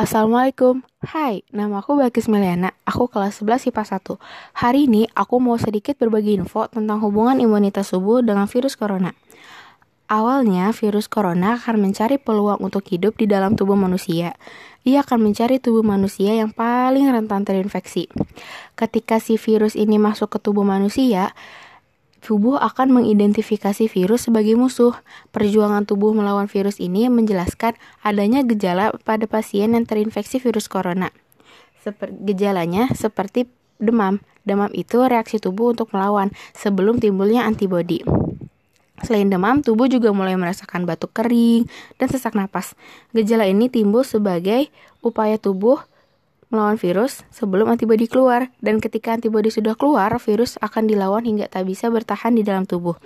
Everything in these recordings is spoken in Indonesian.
Assalamualaikum. Hai, nama aku Bakis Meliana. Aku kelas 11 IPA 1. Hari ini aku mau sedikit berbagi info tentang hubungan imunitas tubuh dengan virus corona. Awalnya, virus corona akan mencari peluang untuk hidup di dalam tubuh manusia. Ia akan mencari tubuh manusia yang paling rentan terinfeksi. Ketika si virus ini masuk ke tubuh manusia, tubuh akan mengidentifikasi virus sebagai musuh. Perjuangan tubuh melawan virus ini menjelaskan adanya gejala pada pasien yang terinfeksi virus corona. Seper gejalanya seperti demam. Demam itu reaksi tubuh untuk melawan sebelum timbulnya antibodi. Selain demam, tubuh juga mulai merasakan batuk kering dan sesak napas. Gejala ini timbul sebagai upaya tubuh melawan virus sebelum antibodi keluar dan ketika antibodi sudah keluar, virus akan dilawan hingga tak bisa bertahan di dalam tubuh.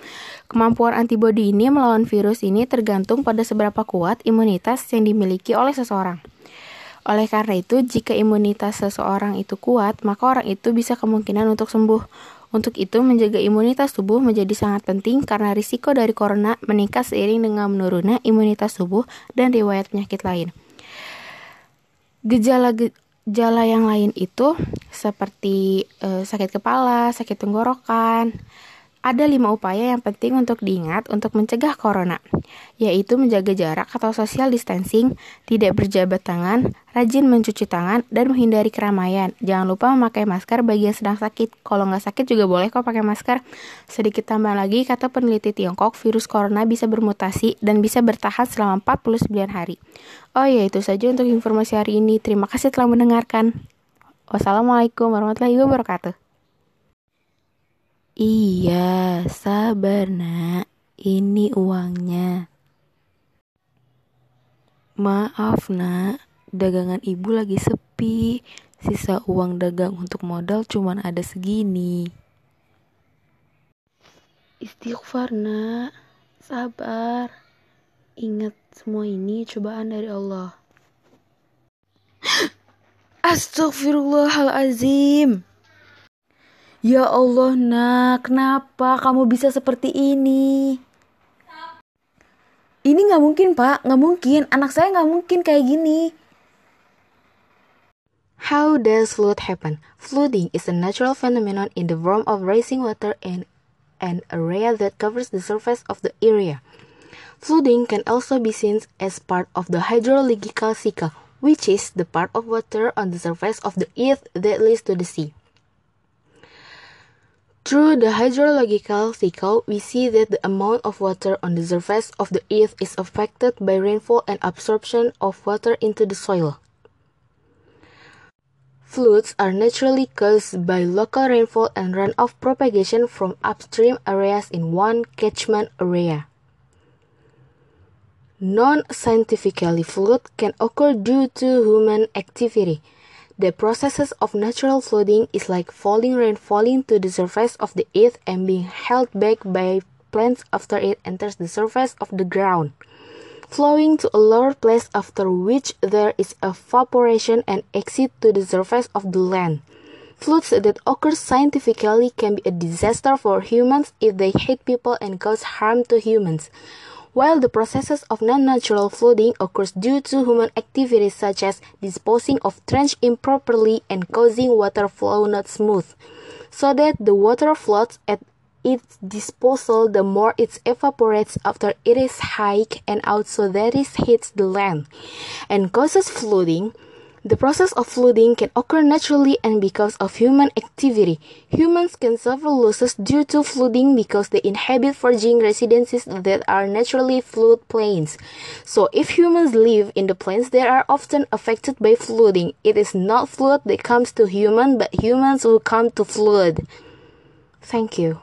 Kemampuan antibodi ini melawan virus ini tergantung pada seberapa kuat imunitas yang dimiliki oleh seseorang. Oleh karena itu, jika imunitas seseorang itu kuat, maka orang itu bisa kemungkinan untuk sembuh. Untuk itu, menjaga imunitas tubuh menjadi sangat penting karena risiko dari corona meningkat seiring dengan menurunnya imunitas tubuh dan riwayat penyakit lain. Gejala Gejala yang lain itu seperti e, sakit kepala, sakit tenggorokan. Ada lima upaya yang penting untuk diingat untuk mencegah corona, yaitu menjaga jarak atau social distancing, tidak berjabat tangan, rajin mencuci tangan, dan menghindari keramaian. Jangan lupa memakai masker bagi yang sedang sakit. Kalau nggak sakit juga boleh kok pakai masker. Sedikit tambah lagi, kata peneliti Tiongkok, virus corona bisa bermutasi dan bisa bertahan selama 49 hari. Oh ya, itu saja untuk informasi hari ini. Terima kasih telah mendengarkan. Wassalamualaikum warahmatullahi wabarakatuh. Iya, sabar nak. Ini uangnya. Maaf nak, dagangan ibu lagi sepi. Sisa uang dagang untuk modal cuma ada segini. Istighfar nak, sabar. Ingat semua ini cobaan dari Allah. Astagfirullahalazim. Ya Allah, nak, kenapa kamu bisa seperti ini? Ini nggak mungkin, Pak. Nggak mungkin. Anak saya nggak mungkin kayak gini. How does flood happen? Flooding is a natural phenomenon in the form of rising water in an area that covers the surface of the area. Flooding can also be seen as part of the hydrological cycle, which is the part of water on the surface of the earth that leads to the sea. Through the hydrological cycle, we see that the amount of water on the surface of the earth is affected by rainfall and absorption of water into the soil. Floods are naturally caused by local rainfall and runoff propagation from upstream areas in one catchment area. Non-scientifically, flood can occur due to human activity, the processes of natural flooding is like falling rain falling to the surface of the earth and being held back by plants after it enters the surface of the ground, flowing to a lower place after which there is evaporation and exit to the surface of the land. Floods that occur scientifically can be a disaster for humans if they hit people and cause harm to humans while the processes of non-natural flooding occurs due to human activities such as disposing of trench improperly and causing water flow not smooth, so that the water floats at its disposal the more it evaporates after it is hiked and out so that it hits the land and causes flooding the process of flooding can occur naturally and because of human activity. Humans can suffer losses due to flooding because they inhabit virgin residences that are naturally flood plains. So if humans live in the plains they are often affected by flooding, it is not flood that comes to human but humans will come to flood. Thank you.